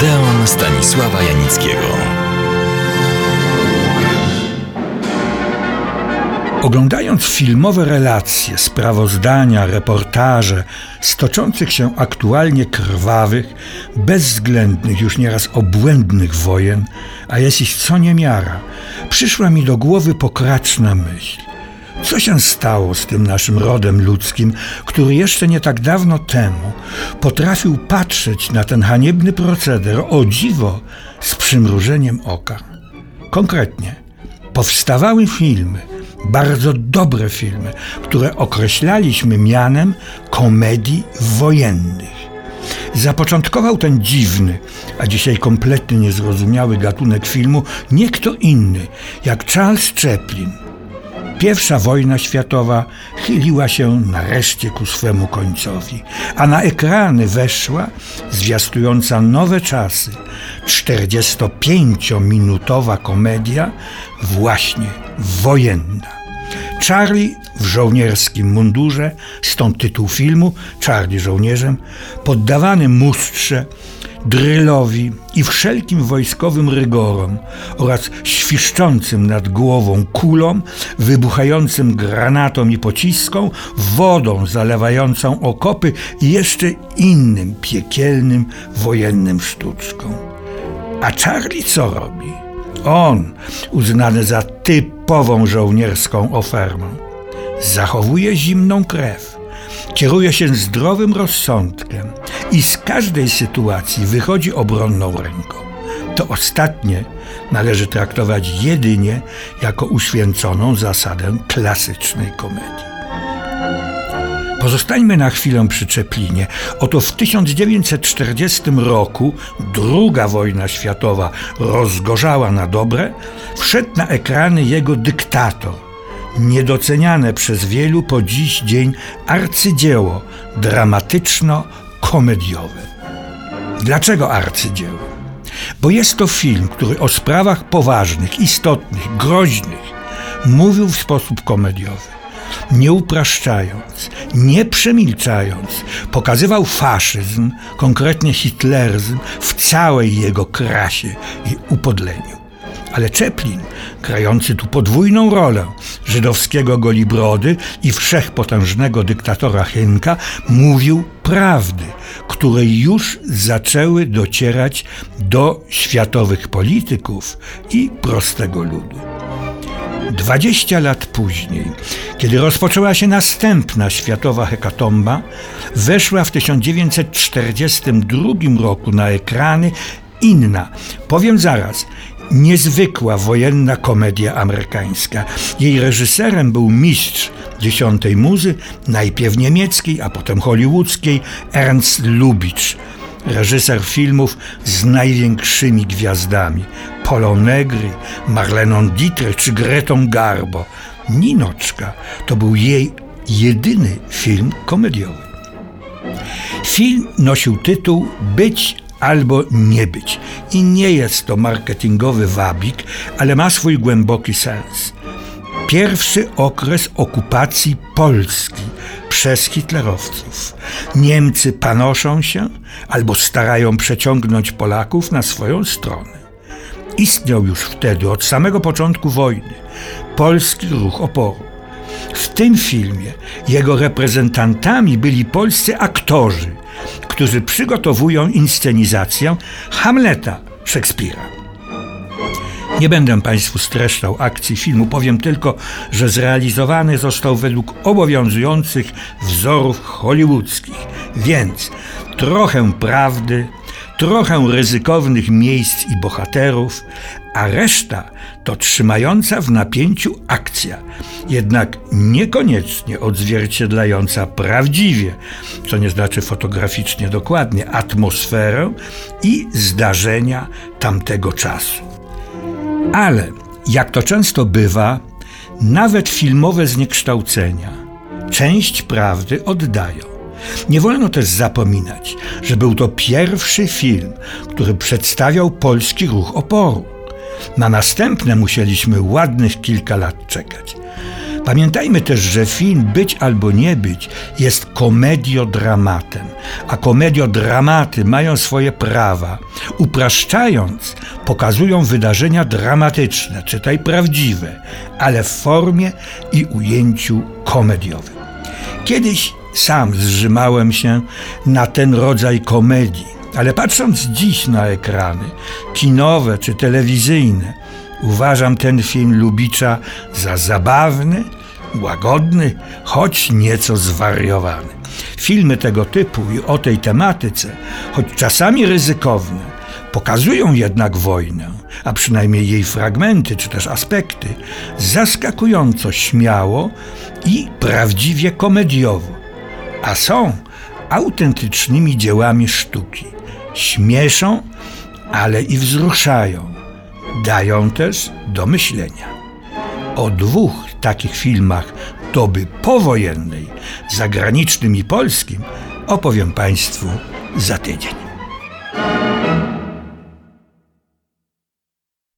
Odeon Stanisława Janickiego. Oglądając filmowe relacje, sprawozdania, reportaże z toczących się aktualnie krwawych, bezwzględnych, już nieraz obłędnych wojen, a jest ich co niemiara, przyszła mi do głowy pokraczna myśl. Co się stało z tym naszym rodem ludzkim, który jeszcze nie tak dawno temu potrafił patrzeć na ten haniebny proceder, o dziwo, z przymrużeniem oka? Konkretnie, powstawały filmy, bardzo dobre filmy, które określaliśmy mianem komedii wojennych. Zapoczątkował ten dziwny, a dzisiaj kompletnie niezrozumiały gatunek filmu nie kto inny, jak Charles Chaplin – Pierwsza wojna światowa chyliła się nareszcie ku swemu końcowi, a na ekrany weszła zwiastująca nowe czasy 45-minutowa komedia właśnie wojenna. Charlie w żołnierskim mundurze, stąd tytuł filmu Charlie żołnierzem, poddawany mustrze, drylowi i wszelkim wojskowym rygorom oraz świszczącym nad głową kulom, wybuchającym granatom i pociskom, wodą zalewającą okopy i jeszcze innym piekielnym wojennym sztuczkom. A Charlie co robi? On, uznany za typową żołnierską ofermę, zachowuje zimną krew, kieruje się zdrowym rozsądkiem i z każdej sytuacji wychodzi obronną ręką. To ostatnie należy traktować jedynie jako uświęconą zasadę klasycznej komedii. Pozostańmy na chwilę przy Czeplinie. Oto w 1940 roku druga wojna światowa rozgorzała na dobre, wszedł na ekrany jego dyktator – niedoceniane przez wielu po dziś dzień arcydzieło dramatyczno-komediowe. Dlaczego arcydzieło? Bo jest to film, który o sprawach poważnych, istotnych, groźnych mówił w sposób komediowy. Nie upraszczając, nie przemilczając, pokazywał faszyzm, konkretnie hitleryzm, w całej jego krasie i upodleniu. Ale Chaplin, grający tu podwójną rolę żydowskiego golibrody i wszechpotężnego dyktatora Henka, mówił prawdy, które już zaczęły docierać do światowych polityków i prostego ludu. Dwadzieścia lat później, kiedy rozpoczęła się następna światowa hekatomba, weszła w 1942 roku na ekrany inna, powiem zaraz, niezwykła wojenna komedia amerykańska. Jej reżyserem był mistrz dziesiątej muzy, najpierw niemieckiej, a potem hollywoodzkiej, Ernst Lubitsch. Reżyser filmów z największymi gwiazdami Polą Negri, Marleną Dietrich czy Gretą Garbo. Ninoczka to był jej jedyny film komediowy. Film nosił tytuł Być albo nie być. I nie jest to marketingowy wabik, ale ma swój głęboki sens. Pierwszy okres okupacji Polski przez hitlerowców. Niemcy panoszą się albo starają przeciągnąć Polaków na swoją stronę. Istniał już wtedy, od samego początku wojny, polski ruch oporu. W tym filmie jego reprezentantami byli polscy aktorzy, którzy przygotowują inscenizację Hamleta Szekspira. Nie będę Państwu streszczał akcji filmu, powiem tylko, że zrealizowany został według obowiązujących wzorów hollywoodzkich, więc trochę prawdy, trochę ryzykownych miejsc i bohaterów, a reszta to trzymająca w napięciu akcja, jednak niekoniecznie odzwierciedlająca prawdziwie, co nie znaczy fotograficznie dokładnie, atmosferę i zdarzenia tamtego czasu. Ale, jak to często bywa, nawet filmowe zniekształcenia część prawdy oddają. Nie wolno też zapominać, że był to pierwszy film, który przedstawiał polski ruch oporu. Na następne musieliśmy ładnych kilka lat czekać. Pamiętajmy też, że film Być albo nie być jest komediodramatem, a komediodramaty mają swoje prawa. Upraszczając, pokazują wydarzenia dramatyczne, czytaj prawdziwe, ale w formie i ujęciu komediowym. Kiedyś sam zrzymałem się na ten rodzaj komedii, ale patrząc dziś na ekrany, kinowe czy telewizyjne, uważam ten film Lubicza za zabawny, łagodny, choć nieco zwariowany. Filmy tego typu i o tej tematyce, choć czasami ryzykowne, pokazują jednak wojnę, a przynajmniej jej fragmenty czy też aspekty, zaskakująco śmiało i prawdziwie komediowo, a są autentycznymi dziełami sztuki. Śmieszą, ale i wzruszają. Dają też do myślenia. O dwóch takich filmach doby powojennej, zagranicznym i polskim, opowiem Państwu za tydzień.